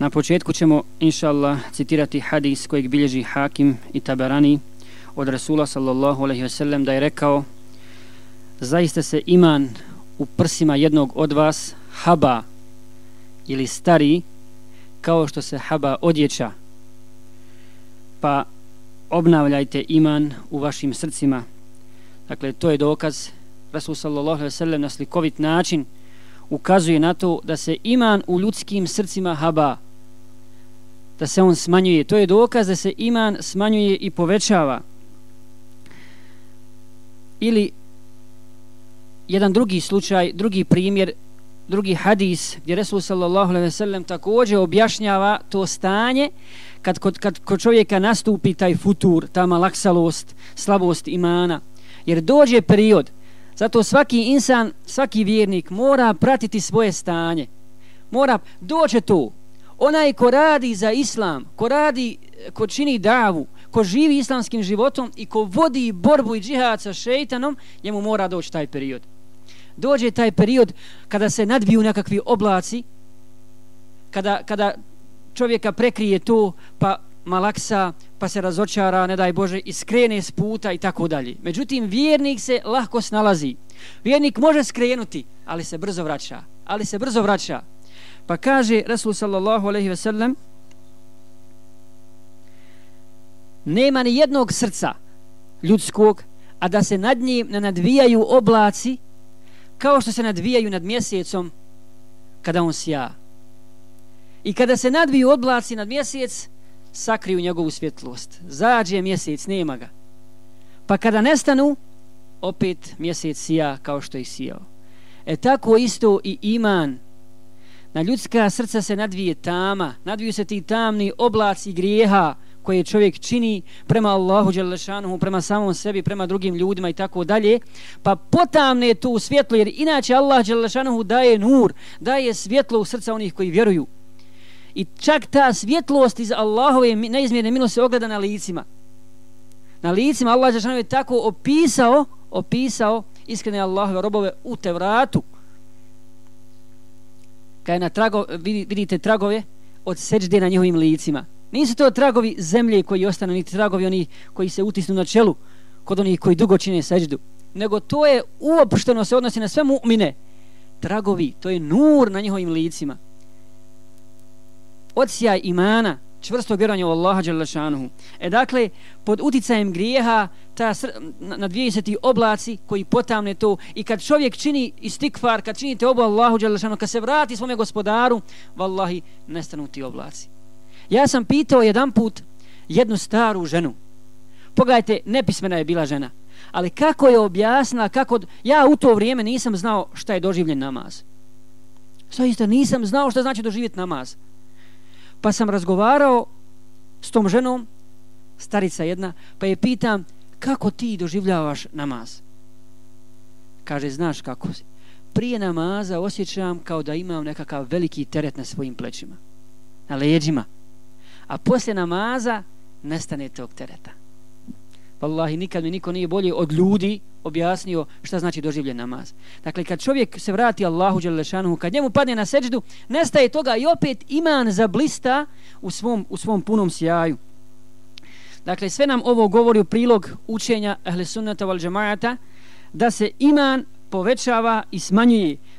Na početku ćemo, inša Allah, citirati hadis kojeg bilježi Hakim i Tabarani od Rasula sallallahu alaihi wasallam da je rekao zaista se iman u prsima jednog od vas haba ili stari kao što se haba odjeća. Pa obnavljajte iman u vašim srcima. Dakle to je dokaz. Rasul sallallahu alaihi wasallam na slikovit način ukazuje na to da se iman u ljudskim srcima haba da se on smanjuje. To je dokaz da se iman smanjuje i povećava. Ili jedan drugi slučaj, drugi primjer, drugi hadis gdje Resul sallallahu alejhi ve sellem također objašnjava to stanje kad kod, kad kod čovjeka nastupi taj futur, ta malaksalost, slabost imana. Jer dođe period, zato svaki insan, svaki vjernik mora pratiti svoje stanje. Mora, doće to, onaj ko radi za islam, ko radi, ko čini davu, ko živi islamskim životom i ko vodi borbu i džihad sa šeitanom, njemu mora doći taj period. Dođe taj period kada se nadbiju nekakvi oblaci, kada, kada čovjeka prekrije to, pa malaksa, pa se razočara, ne daj Bože, i skrene s puta i tako dalje. Međutim, vjernik se lahko snalazi. Vjernik može skrenuti, ali se brzo vraća. Ali se brzo vraća. Pa kaže Rasul sallallahu alaihi ve sellem nema ni jednog srca ljudskog, a da se nad njim ne nadvijaju oblaci kao što se nadvijaju nad mjesecom kada on sja. I kada se nadviju oblaci nad mjesec, sakriju njegovu svjetlost. Zađe mjesec, nema ga. Pa kada nestanu, opet mjesec sija kao što je sijao. E tako isto i iman na ljudska srca se nadvije tama, nadviju se ti tamni oblaci grijeha koje čovjek čini prema Allahu Đelešanuhu, prema samom sebi, prema drugim ljudima i tako dalje, pa potamne to u svjetlo, jer inače Allah Đelešanuhu daje nur, daje svjetlo u srca onih koji vjeruju. I čak ta svjetlost iz Allahove neizmjerne milosti se ogleda na licima. Na licima Allah Đelešanuhu je tako opisao, opisao iskrene Allahove robove u Tevratu, kada na trago, vidite tragove od seđde na njihovim licima. Nisu to tragovi zemlje koji ostanu, ni tragovi oni koji se utisnu na čelu kod onih koji dugo čine seđdu. Nego to je uopšteno se odnosi na sve mu'mine. Tragovi, to je nur na njihovim licima. Odsjaj imana, čvrsto vjerovanje u Allaha Đalešanuhu. E dakle, pod uticajem grijeha, ta na 20 oblaci koji potamne to i kad čovjek čini istikfar, kad činite obu Allahu Đalešanuhu, kad se vrati svome gospodaru, vallahi, nestanu ti oblaci. Ja sam pitao jedan put jednu staru ženu. Pogledajte, nepismena je bila žena. Ali kako je objasnila, kako... Ja u to vrijeme nisam znao šta je doživljen namaz. Zaista nisam znao šta znači doživjeti namaz. Pa sam razgovarao s tom ženom, starica jedna, pa je pitam kako ti doživljavaš namaz? Kaže, znaš kako si? Prije namaza osjećam kao da imam nekakav veliki teret na svojim plećima, na leđima. A poslije namaza nestane tog tereta. Wallahi, nikad mi niko nije bolje od ljudi objasnio šta znači doživljen namaz. Dakle, kad čovjek se vrati Allahu Đelešanuhu, kad njemu padne na seđdu, nestaje toga i opet iman zablista u svom, u svom punom sjaju. Dakle, sve nam ovo govori u prilog učenja Ahle Sunnata wal Džamajata, da se iman povećava i smanjuje.